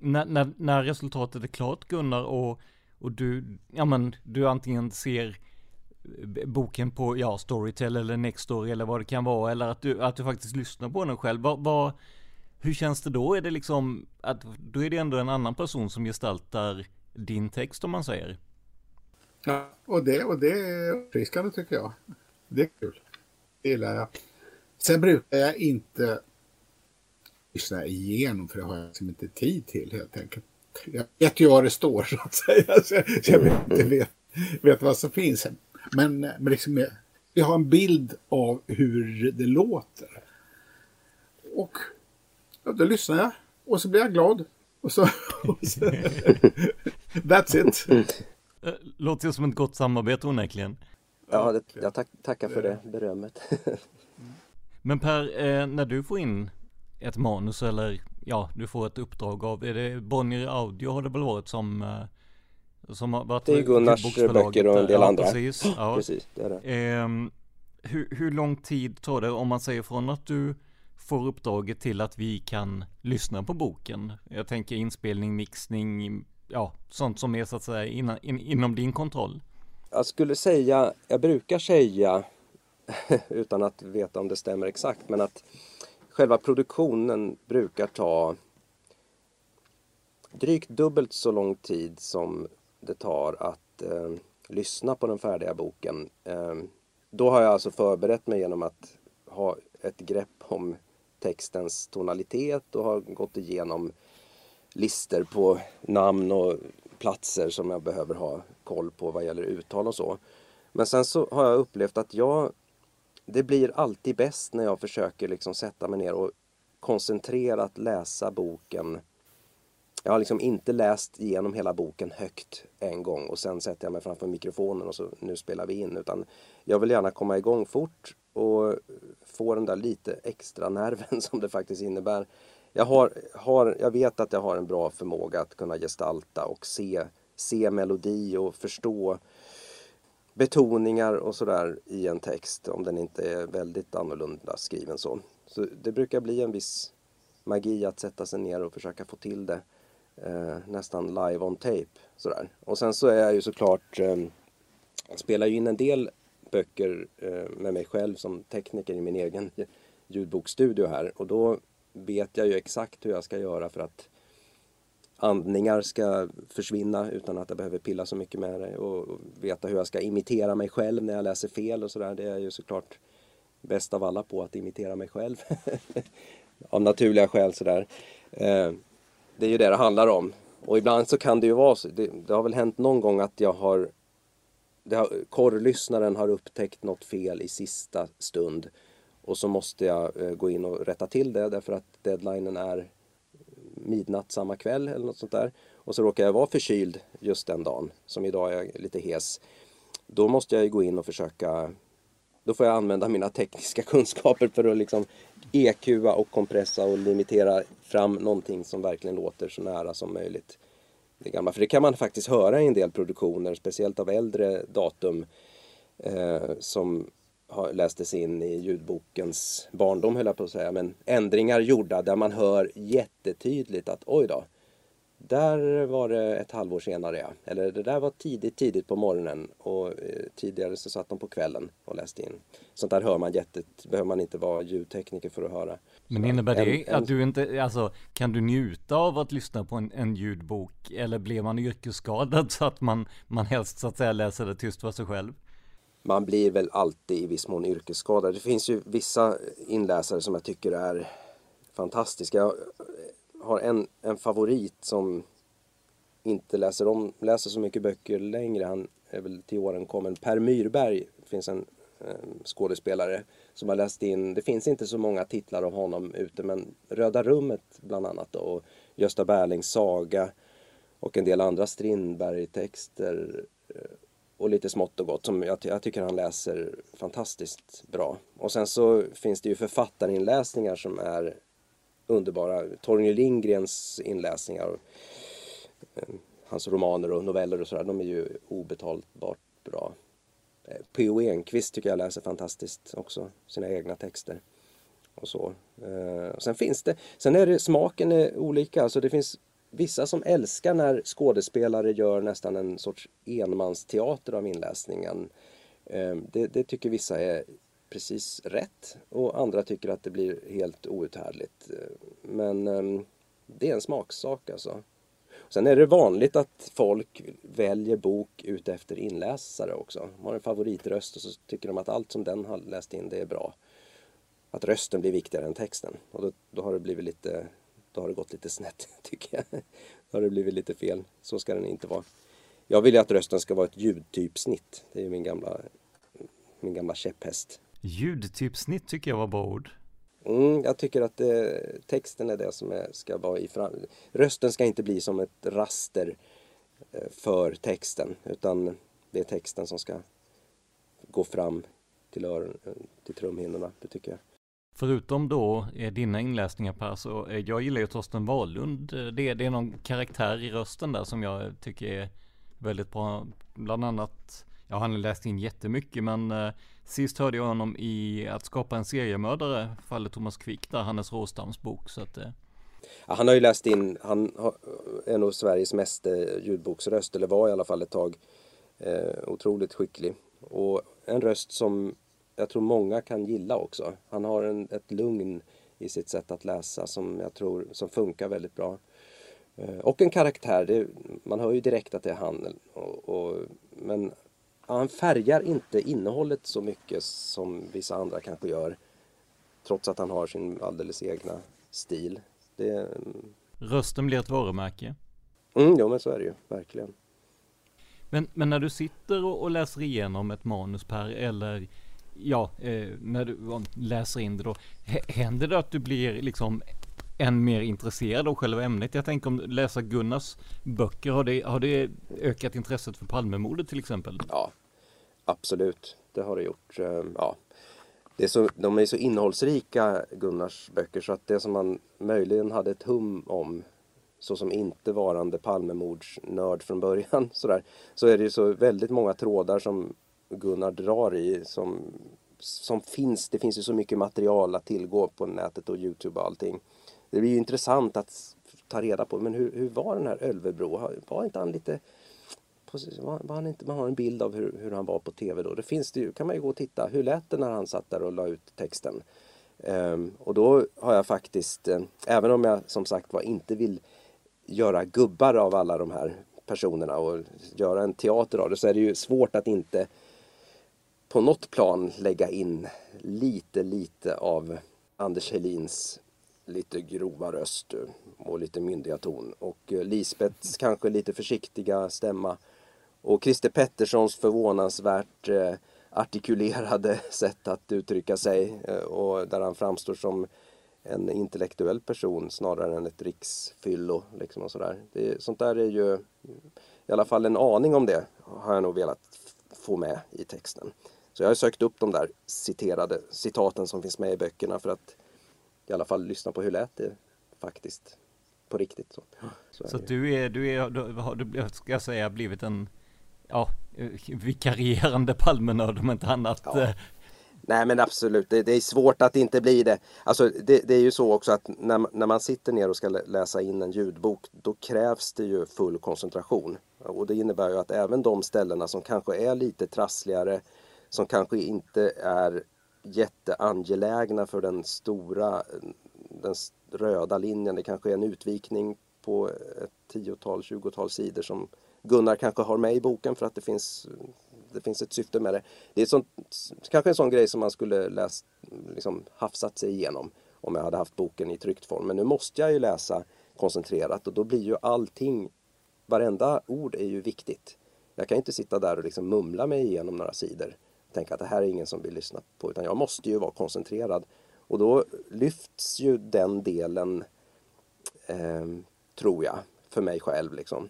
när, när, när resultatet är klart Gunnar och, och du, ja men du antingen ser eh, boken på, ja, Storytel eller Nextory eller vad det kan vara, eller att du, att du faktiskt lyssnar på den själv. Vad, vad, hur känns det då? Är det liksom, att då är det ändå en annan person som gestaltar din text om man säger? Ja, och det, och det är uppfriskande tycker jag. Det är kul. Det gillar jag. Sen brukar jag inte lyssna igenom för det har jag liksom inte tid till helt enkelt. Jag vet ju vad det står så att säga. Så jag vet, inte vet, vet vad som finns. Men, men liksom, jag har en bild av hur det låter. Och ja, då lyssnar jag och så blir jag glad. Och så, och så that's it. Eh, låter ju som ett gott samarbete onekligen. Ja, det, jag tack, tackar för det berömmet. Men Per, eh, när du får in ett manus eller ja, du får ett uppdrag av, är det Bonnier Audio har det väl varit som eh, som har varit Det är Gunnars böcker och en del ja, andra. Precis, ja. precis det är det. Eh, hur, hur lång tid tar det om man säger från att du får uppdraget till att vi kan lyssna på boken? Jag tänker inspelning, mixning, ja, sånt som är så att säga in, in, inom din kontroll. Jag skulle säga, jag brukar säga utan att veta om det stämmer exakt, men att själva produktionen brukar ta drygt dubbelt så lång tid som det tar att eh, lyssna på den färdiga boken. Eh, då har jag alltså förberett mig genom att ha ett grepp om textens tonalitet och har gått igenom lister på namn och platser som jag behöver ha koll på vad gäller uttal och så. Men sen så har jag upplevt att jag det blir alltid bäst när jag försöker liksom sätta mig ner och koncentrerat läsa boken. Jag har liksom inte läst igenom hela boken högt en gång och sen sätter jag mig framför mikrofonen och så nu spelar vi in. Utan jag vill gärna komma igång fort och få den där lite extra nerven som det faktiskt innebär. Jag, har, har, jag vet att jag har en bra förmåga att kunna gestalta och se, se melodi och förstå betoningar och sådär i en text om den inte är väldigt annorlunda skriven så. Så det brukar bli en viss magi att sätta sig ner och försöka få till det eh, nästan live on tape. Sådär. Och sen så är jag ju såklart, eh, jag spelar ju in en del böcker eh, med mig själv som tekniker i min egen ljudbokstudio här och då vet jag ju exakt hur jag ska göra för att andningar ska försvinna utan att jag behöver pilla så mycket med det och veta hur jag ska imitera mig själv när jag läser fel och sådär. Det är ju såklart bäst av alla på att imitera mig själv. av naturliga skäl sådär. Eh, det är ju det det handlar om. Och ibland så kan det ju vara så. Det, det har väl hänt någon gång att jag har har, korrlyssnaren har upptäckt något fel i sista stund och så måste jag eh, gå in och rätta till det därför att deadlinen är midnatt samma kväll eller något sånt där. Och så råkar jag vara förkyld just den dagen, som idag är lite hes. Då måste jag gå in och försöka då får jag använda mina tekniska kunskaper för att liksom EQa och kompressa och limitera fram någonting som verkligen låter så nära som möjligt. Det gamla. För det kan man faktiskt höra i en del produktioner, speciellt av äldre datum eh, som lästes in i ljudbokens barndom höll jag på att säga. Men ändringar gjorda där man hör jättetydligt att oj då, där var det ett halvår senare ja. Eller det där var tidigt, tidigt på morgonen och eh, tidigare så satt de på kvällen och läste in. Sånt där hör man jättet, behöver man inte vara ljudtekniker för att höra. Men innebär det en, att du inte, alltså kan du njuta av att lyssna på en, en ljudbok eller blir man yrkesskadad så att man, man helst så att säga läser det tyst för sig själv? Man blir väl alltid i viss mån yrkesskadad. Det finns ju vissa inläsare som jag tycker är fantastiska Jag har en, en favorit som inte läser, om, läser så mycket böcker längre. Han är väl till åren kommen. Per Myrberg finns en eh, skådespelare som har läst in, det finns inte så många titlar av honom ute men Röda rummet bland annat då, och Gösta Berlings saga och en del andra Strindberg-texter eh, och lite smått och gott som jag, jag, tycker han läser fantastiskt bra. Och sen så finns det ju författarinläsningar som är underbara. Torgny Lindgrens inläsningar, eh, hans romaner och noveller och sådär, de är ju obetalbart bra. Eh, P.O. Enquist tycker jag läser fantastiskt också, sina egna texter. Och så. Eh, sen finns det, sen är det, smaken är olika, alltså det finns vissa som älskar när skådespelare gör nästan en sorts enmansteater av inläsningen. Ehm, det, det tycker vissa är precis rätt och andra tycker att det blir helt outhärdligt. Men ehm, det är en smaksak alltså. Sen är det vanligt att folk väljer bok ut efter inläsare också. De har en favoritröst och så tycker de att allt som den har läst in det är bra. Att rösten blir viktigare än texten. Och då, då har det blivit lite, då har det gått lite snett tycker jag. Då har det blivit lite fel. Så ska den inte vara. Jag vill ju att rösten ska vara ett ljudtypsnitt. Det är min gamla, min gamla käpphäst. Ljudtypsnitt tycker jag var bra ord. Mm, jag tycker att det, texten är det som är, ska vara i fram... Rösten ska inte bli som ett raster eh, för texten utan det är texten som ska gå fram till, öron, till trumhinnorna, det tycker jag. Förutom då eh, dina inläsningar Per, så eh, jag gillar ju Torsten Wahlund. Eh, det, det är någon karaktär i rösten där som jag tycker är väldigt bra. Bland annat, ja han har läst in jättemycket men eh, Sist hörde jag honom i Att skapa en seriemördare, fallet Thomas Quick, där Hannes Råstams bok. Så att, eh. ja, han har ju läst in, han är nog Sveriges mest ljudboksröst, eller var i alla fall ett tag. Eh, otroligt skicklig. Och en röst som jag tror många kan gilla också. Han har en, ett lugn i sitt sätt att läsa som jag tror som funkar väldigt bra. Eh, och en karaktär, det, man hör ju direkt att det är han. Och, och, men han färgar inte innehållet så mycket som vissa andra kanske gör. Trots att han har sin alldeles egna stil. Det... Rösten blir ett varumärke. Mm, jo men så är det ju, verkligen. Men, men när du sitter och, och läser igenom ett manus Per, eller ja, eh, när du läser in det då, händer det att du blir liksom än mer intresserad av själva ämnet? Jag tänker om läsa Gunnars böcker, har det, har det ökat intresset för Palmemordet till exempel? Ja, absolut. Det har det gjort. Ehm, ja. Det är så, de är så innehållsrika, Gunnars böcker, så att det som man möjligen hade ett hum om såsom inte varande Palmemordsnörd från början sådär, så är det ju så väldigt många trådar som Gunnar drar i som, som finns. Det finns ju så mycket material att tillgå på nätet och Youtube och allting. Det blir ju intressant att ta reda på, men hur, hur var den här Ölvebro? Var inte han lite var, var han inte, man har en bild av hur, hur han var på TV då. Det finns det ju, kan man ju gå och titta. Hur lät det när han satt där och la ut texten? Um, och då har jag faktiskt, um, även om jag som sagt var inte vill göra gubbar av alla de här personerna och göra en teater av det så är det ju svårt att inte på något plan lägga in lite, lite av Anders Helins lite grova röst eh, och lite myndiga ton och eh, Lisbets kanske lite försiktiga stämma Och Christer Petterssons förvånansvärt eh, artikulerade sätt att uttrycka sig och där han framstår som en intellektuell person snarare än ett riksfyllo. Liksom och sådär. Det, sånt där är ju i alla fall en aning om det har jag nog velat få med i texten. Så jag har sökt upp de där citerade citaten som finns med i böckerna för att i alla fall lyssna på hur lät det faktiskt på riktigt. Så, så, så du är, du är, du har, du, ska jag säga, blivit en ja, vikarierande Palmenörd om inte annat. Ja. Nej men absolut, det, det, är svårt att inte bli det. Alltså det, det, är ju så också att när, när man sitter ner och ska läsa in en ljudbok då krävs det ju full koncentration. Och det innebär ju att även de ställena som kanske är lite trassligare, som kanske inte är jätteangelägna för den stora, den röda linjen. Det kanske är en utvikning på ett tiotal, tjugotal sidor som Gunnar kanske har med i boken för att det finns, det finns ett syfte med det. Det är sånt, kanske en sån grej som man skulle läst, liksom hafsat sig igenom om jag hade haft boken i tryckt form. Men nu måste jag ju läsa koncentrerat och då blir ju allting, varenda ord är ju viktigt. Jag kan inte sitta där och liksom mumla mig igenom några sidor tänka att det här är ingen som vill lyssna på utan jag måste ju vara koncentrerad. Och då lyfts ju den delen, eh, tror jag, för mig själv liksom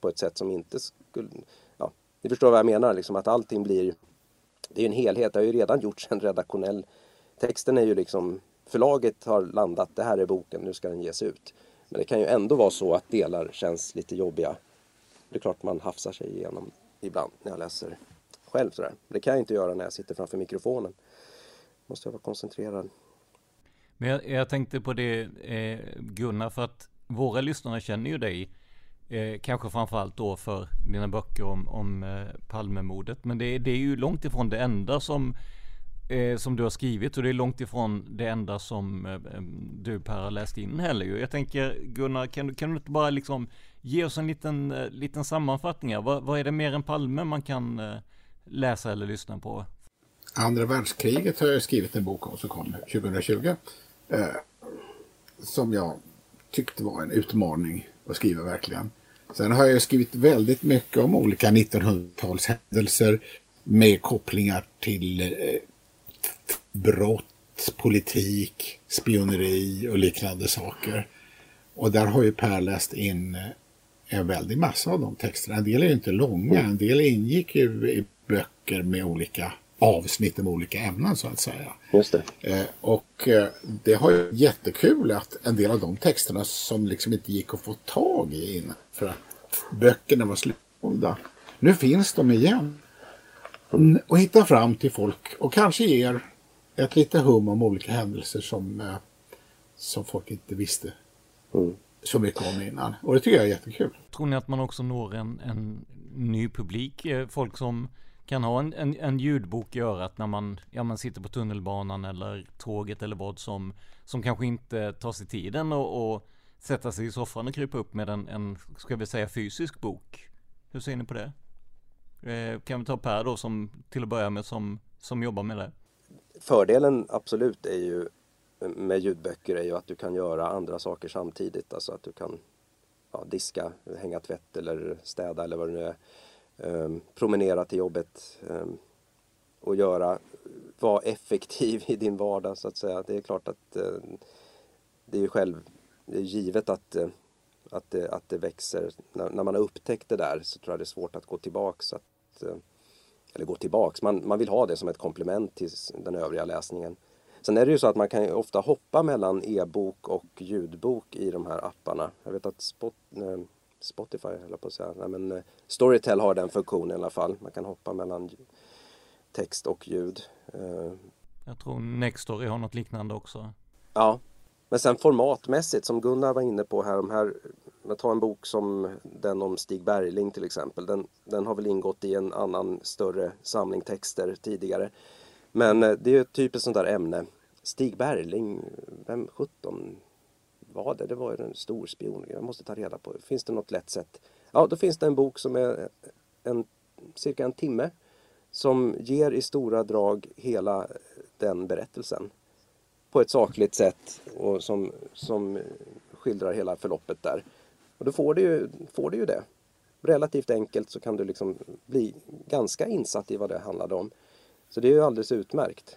på ett sätt som inte skulle... Ja, ni förstår vad jag menar, liksom att allting blir... Det är ju en helhet, det har ju redan gjorts en redaktionell... Texten är ju liksom... Förlaget har landat, det här är boken, nu ska den ges ut. Men det kan ju ändå vara så att delar känns lite jobbiga. Det är klart man hafsar sig igenom ibland när jag läser själv sådär. Det kan jag inte göra när jag sitter framför mikrofonen. Måste jag vara koncentrerad. Men jag, jag tänkte på det eh, Gunnar, för att våra lyssnare känner ju dig Eh, kanske framförallt då för dina böcker om, om eh, Palmemordet. Men det, det, är ju långt ifrån det enda som, eh, som du har skrivit och det är långt ifrån det enda som eh, eh du Per har läst in heller Jag tänker Gunnar, kan, kan du inte bara liksom ge oss en liten, eh, liten sammanfattning? Vad, vad är det mer än Palme man kan eh, läsa eller lyssna på? Andra världskriget har jag skrivit en bok om som kom 2020. Eh, som jag tyckte var en utmaning att skriva verkligen. Sen har jag skrivit väldigt mycket om olika 1900-talshändelser med kopplingar till eh, brott, politik, spioneri och liknande saker. Och där har ju Per läst in eh, en väldig massa av de texterna. En del är ju inte långa, en del ingick ju i böcker med olika avsnitt om olika ämnen så att säga. Just det. Eh, och eh, det har ju jättekul att en del av de texterna som liksom inte gick att få tag i innan för att böckerna var slutsålda. Nu finns de igen. Och hittar fram till folk och kanske ger ett lite hum om olika händelser som, eh, som folk inte visste mm. så mycket om innan. Och det tycker jag är jättekul. Tror ni att man också når en, en ny publik? Folk som kan ha en, en, en, ljudbok i örat när man, ja, man sitter på tunnelbanan eller tåget eller vad som, som kanske inte tar sig tiden och, och sätta sig i soffan och krypa upp med en, en, ska vi säga fysisk bok. Hur ser ni på det? Eh, kan vi ta Per då som till att börja med som, som jobbar med det? Fördelen absolut är ju med ljudböcker är ju att du kan göra andra saker samtidigt. Alltså att du kan ja, diska, hänga tvätt eller städa eller vad det nu är Ehm, promenera till jobbet ehm, och göra, vara effektiv i din vardag så att säga. Det är klart att ehm, det är ju själv, det är givet att, eh, att, det, att det växer. När, när, man har upptäckt det där så tror jag det är svårt att gå tillbaks. Att, eller gå tillbaks, man, man vill ha det som ett komplement till den övriga läsningen. Sen är det ju så att man kan ofta hoppa mellan e-bok och ljudbok i de här apparna. Jag vet att Spot, Spotify eller på att säga. Nej, men eh, Storytel har den funktionen i alla fall. Man kan hoppa mellan text och ljud. Eh, Jag tror Nextory har något liknande också. Ja, men sen formatmässigt som Gunnar var inne på här. De här jag tar en bok som den om Stig Bergling till exempel. Den, den har väl ingått i en annan större samling texter tidigare. Men eh, det är typ ett sånt där ämne. Stig Bergling, vem 17 var det? Det var ju en stor spion. Jag måste ta reda på. Finns det något lätt sätt? Ja, då finns det en bok som är en, cirka en timme som ger i stora drag hela den berättelsen på ett sakligt sätt och som, som skildrar hela förloppet där. Och då får du ju, får du ju det. relativt enkelt så kan du liksom bli ganska insatt i vad det handlade om. Så det är ju alldeles utmärkt.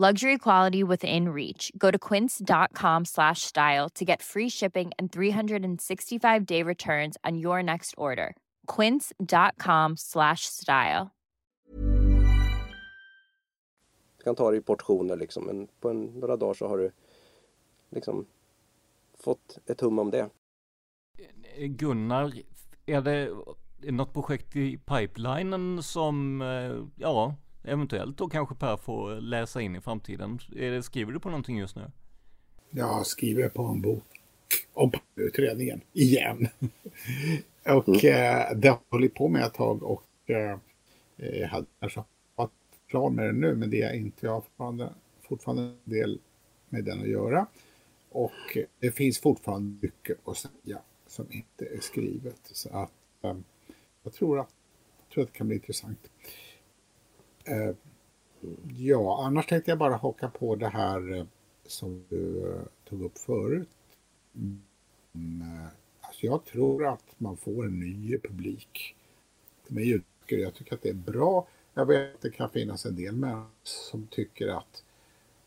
Luxury quality within reach. Go to quince.com slash style to get free shipping and 365 day returns on your next order. Quince.com slash style. Du kan ta det i portioner liksom, men på en, några dagar så har du liksom fått ett hum om det. Gunnar, är det något projekt i pipelinen som, eh, ja, eventuellt då kanske Per får läsa in i framtiden? Skriver du på någonting just nu? Jag skriver på en bok om utredningen igen. och mm. eh, det har jag hållit på med ett tag och eh, jag hade kanske varit klar med det nu men det är inte. Jag har fortfarande, fortfarande en del med den att göra. Och det finns fortfarande mycket att säga som inte är skrivet. Så att eh, jag tror att, jag tror att det kan bli intressant. Eh, ja, annars tänkte jag bara haka på det här eh, som du eh, tog upp förut. Mm, eh, alltså jag tror att man får en ny publik med ljudböcker. Jag tycker att det är bra. Jag vet att det kan finnas en del människor som tycker att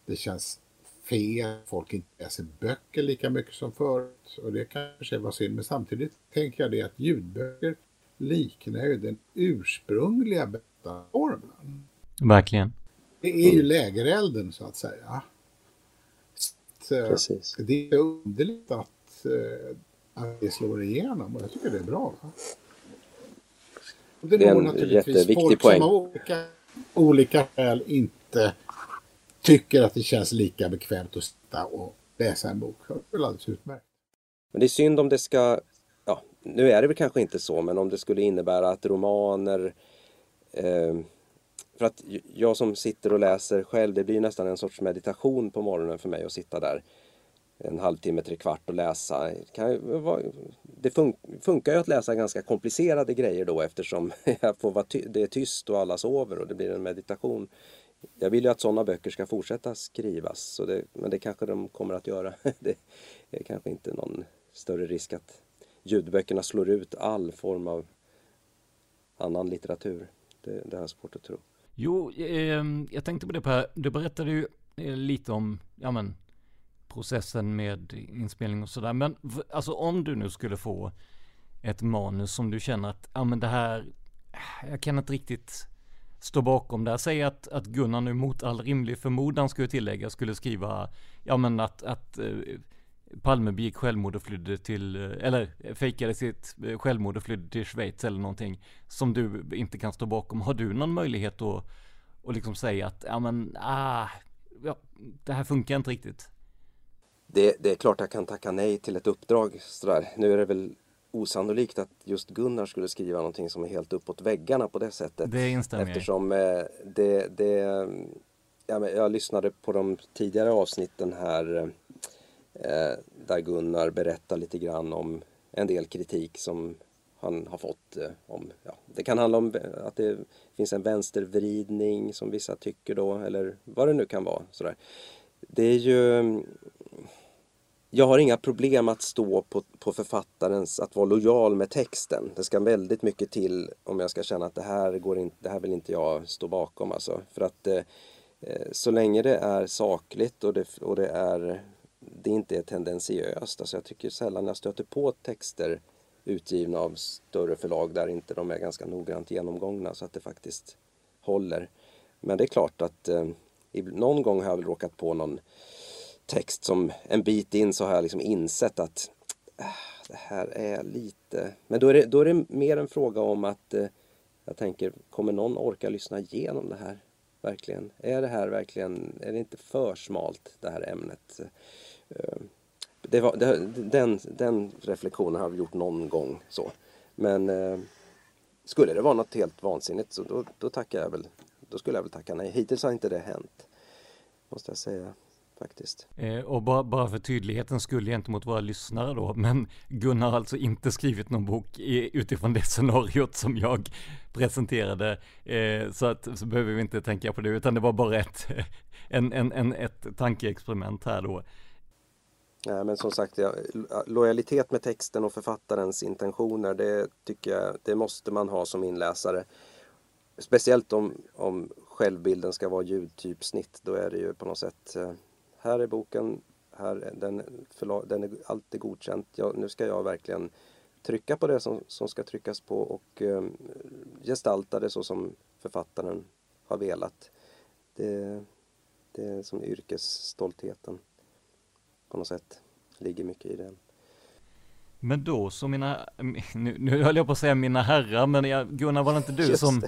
det känns fel. Folk inte läser böcker lika mycket som förut. Och det kanske var synd. Men samtidigt tänker jag det att ljudböcker liknar ju den ursprungliga berättarformen. Verkligen. Det är ju lägerelden så att säga. Så, Precis. Det är underligt att, eh, att det slår igenom och jag tycker det är bra. Va? Och det, Det är en naturligtvis jätteviktig folk poäng. som av olika, olika skäl inte tycker att det känns lika bekvämt att sitta och läsa en bok. Det är alldeles utmärkt. Men det är synd om det ska, ja, nu är det väl kanske inte så, men om det skulle innebära att romaner eh, för att jag som sitter och läser själv, det blir nästan en sorts meditation på morgonen för mig att sitta där en halvtimme, tre kvart och läsa. Det, funkar ju att läsa ganska komplicerade grejer då eftersom jag får vara ty- det är tyst och alla sover och det blir en meditation. Jag vill ju att sådana böcker ska fortsätta skrivas, så det, men det kanske de kommer att göra. Det är kanske inte någon större risk att ljudböckerna slår ut all form av annan litteratur. Det, det har jag svårt att tro. Jo, eh, jag tänkte på det Per. Du berättade ju eh, lite om, ja men, processen med inspelning och sådär. Men alltså om du nu skulle få ett manus som du känner att, ja men det här, jag kan inte riktigt stå bakom det. här. Säg att, att Gunnar nu mot all rimlig förmodan skulle tillägga, skulle skriva, ja men att, att eh, Palme begick självmord och flydde till, eh, eller fejkade sitt eh, självmord och flydde till Schweiz eller någonting som du inte kan stå bakom. Har du någon möjlighet att, att liksom säga att, ja men, ah, ja, det här funkar inte riktigt? Det, det är klart jag kan tacka nej till ett uppdrag sådär. Nu är det väl osannolikt att just Gunnar skulle skriva någonting som är helt uppåt väggarna på det sättet. Det instämmer. Eftersom eh, det, det ja, men jag lyssnade på de tidigare avsnitten här Eh, där Gunnar berättar lite grann om en del kritik som han har fått. Eh, om, ja, det kan handla om eh, att det finns en vänstervridning som vissa tycker då, eller vad det nu kan vara. Sådär. Det är ju... Mm, jag har inga problem att stå på, på författarens, att vara lojal med texten. Det ska väldigt mycket till om jag ska känna att det här, går in, det här vill inte jag stå bakom. Alltså. För att eh, eh så länge det är sakligt och det, och det är det inte är tendensiöst. Alltså jag tycker sällan jag stöter på texter utgivna av större förlag där inte de är ganska noggrant genomgångna så att det faktiskt håller. Men det är klart att eh, någon gång har jag väl råkat på någon text som en bit in så har jag liksom insett att äh, det här är lite... Men då är det, då är det mer en fråga om att eh, jag tänker, kommer någon orka lyssna igenom det här? Verkligen. Är det här verkligen, är det inte för smalt det här ämnet? Det var, det, den, den reflektionen har vi gjort någon gång så. Men eh, skulle det vara något helt vansinnigt så då, då tackar jag väl, då skulle jag väl tacka nej. Hittills har inte det hänt. Måste jag säga faktiskt. Eh, och bara, bara för tydligheten skulle gentemot våra lyssnare då, men Gunnar har alltså inte skrivit någon bok i, utifrån det scenariot som jag presenterade, eh, så att så behöver vi inte tänka på det, utan det var bara ett, en, en, en, ett tankeexperiment här då. Men som sagt, ja, lojalitet med texten och författarens intentioner, det tycker jag, det måste man ha som inläsare. Speciellt om, om självbilden ska vara ljudtypsnitt, då är det ju på något sätt, eh, här är boken, här, den, förlag, den är alltid godkänt. Jag, nu ska jag verkligen trycka på det som, som ska tryckas på och eh, gestalta det så som författaren har velat. Det, det är som yrkesstoltheten på något sätt. Ligger mycket i den. Men då så mina, nu, nu höll jag på att säga mina herrar, men jag, Gunnar var det inte du Just som,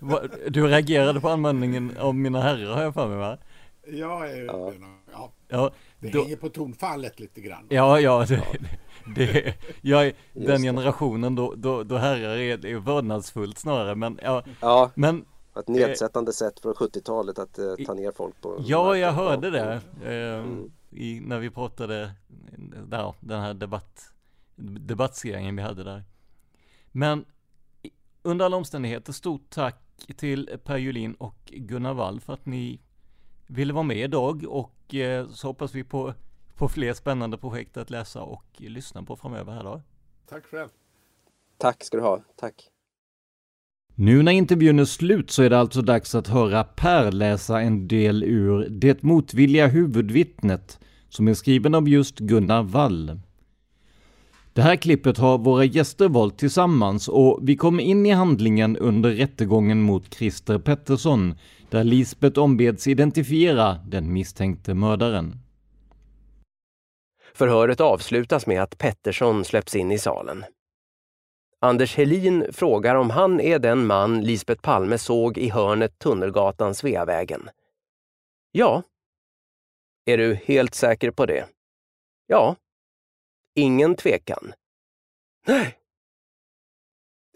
var, du reagerade på användningen av mina herrar har jag för mig va? Ja, ja. ja. ja det då, hänger på tonfallet lite grann. Ja, ja, det, det, jag är den generationen då, då, då herrar är, är vördnadsfullt snarare, men ja, ja. men ett nedsättande eh, sätt från 70-talet att eh, ta ner folk på Ja, jag hörde det eh, mm i, när vi pratade, där, den här debatt, debattserien vi hade där. Men under alla omständigheter, stort tack till Per Julin och Gunnar Wall för att ni ville vara med idag och eh, så hoppas vi på, på fler spännande projekt att läsa och lyssna på framöver här då. Tack själv. Tack ska du ha. Tack. Nu när intervjun är slut så är det alltså dags att höra Per läsa en del ur Det motvilliga huvudvittnet som är skriven av just Gunnar Wall. Det här klippet har våra gäster valt tillsammans och vi kom in i handlingen under rättegången mot Christer Pettersson där Lisbeth ombeds identifiera den misstänkte mördaren. Förhöret avslutas med att Pettersson släpps in i salen. Anders Helin frågar om han är den man Lisbet Palme såg i hörnet Tunnelgatan Sveavägen. Ja. Är du helt säker på det? Ja. Ingen tvekan? Nej.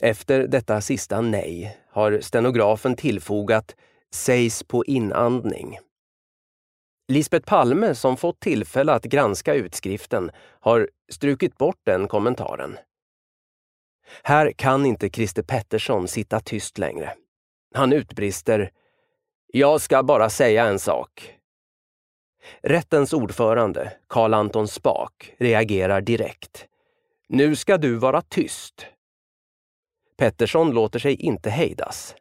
Efter detta sista nej har stenografen tillfogat sägs på inandning. Lisbet Palme, som fått tillfälle att granska utskriften, har strukit bort den kommentaren. Här kan inte Christer Pettersson sitta tyst längre. Han utbrister Jag ska bara säga en sak. Rättens ordförande, Karl Anton Spak, reagerar direkt. Nu ska du vara tyst. Pettersson låter sig inte hejdas.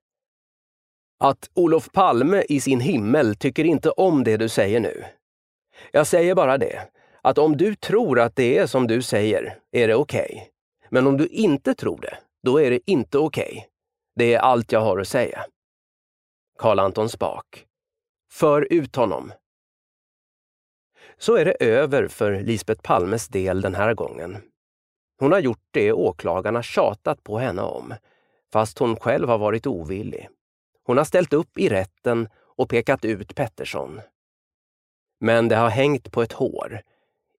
Att Olof Palme i sin himmel tycker inte om det du säger nu. Jag säger bara det, att om du tror att det är som du säger, är det okej. Okay. Men om du inte tror det, då är det inte okej. Okay. Det är allt jag har att säga. Karl Anton Spak. För ut honom. Så är det över för Lisbet Palmes del den här gången. Hon har gjort det åklagarna tjatat på henne om, fast hon själv har varit ovillig. Hon har ställt upp i rätten och pekat ut Pettersson. Men det har hängt på ett hår.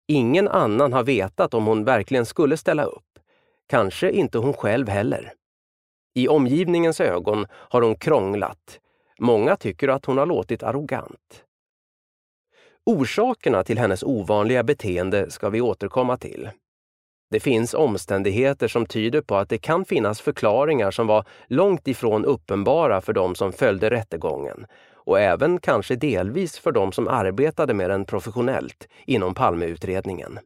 Ingen annan har vetat om hon verkligen skulle ställa upp. Kanske inte hon själv heller. I omgivningens ögon har hon krånglat. Många tycker att hon har låtit arrogant. Orsakerna till hennes ovanliga beteende ska vi återkomma till. Det finns omständigheter som tyder på att det kan finnas förklaringar som var långt ifrån uppenbara för de som följde rättegången och även kanske delvis för de som arbetade med den professionellt inom Palmeutredningen.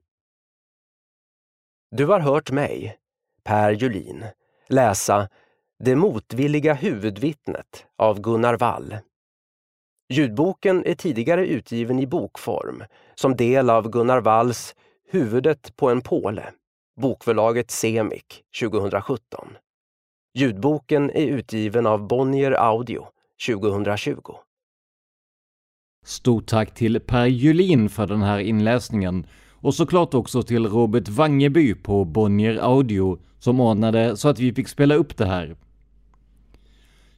Du har hört mig, Per Julin, läsa Det motvilliga huvudvittnet av Gunnar Wall. Ljudboken är tidigare utgiven i bokform som del av Gunnar Walls Huvudet på en påle, bokförlaget Semik 2017. Ljudboken är utgiven av Bonnier Audio 2020. Stort tack till Per Julin för den här inläsningen och såklart också till Robert Wangeby på Bonnier Audio som ordnade så att vi fick spela upp det här.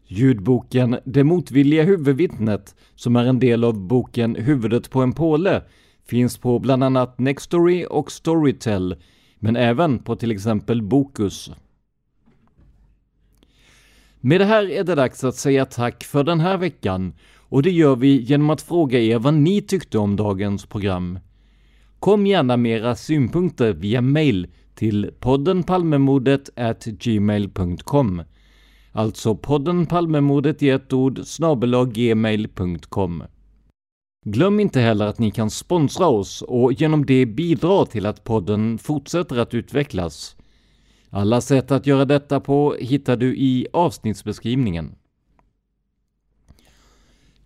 Ljudboken Det motvilliga huvudvittnet, som är en del av boken Huvudet på en påle, finns på bland annat Nextory och Storytel, men även på till exempel Bokus. Med det här är det dags att säga tack för den här veckan och det gör vi genom att fråga er vad ni tyckte om dagens program. Kom gärna med era synpunkter via mail till podden Palmemordet gmail.com Alltså podden Palmemordet i ett ord gmail.com. Glöm inte heller att ni kan sponsra oss och genom det bidra till att podden fortsätter att utvecklas. Alla sätt att göra detta på hittar du i avsnittsbeskrivningen.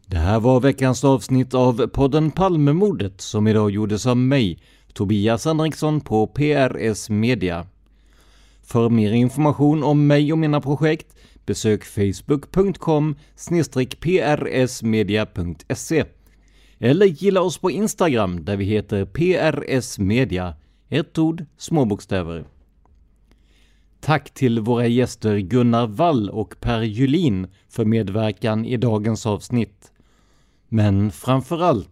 Det här var veckans avsnitt av podden Palmemordet som idag gjordes av mig, Tobias Henriksson på PRS Media. För mer information om mig och mina projekt besök facebook.com prsmedia.se eller gilla oss på Instagram där vi heter PRS Media, ett ord, små bokstäver. Tack till våra gäster Gunnar Wall och Per Julin för medverkan i dagens avsnitt. Men framför allt,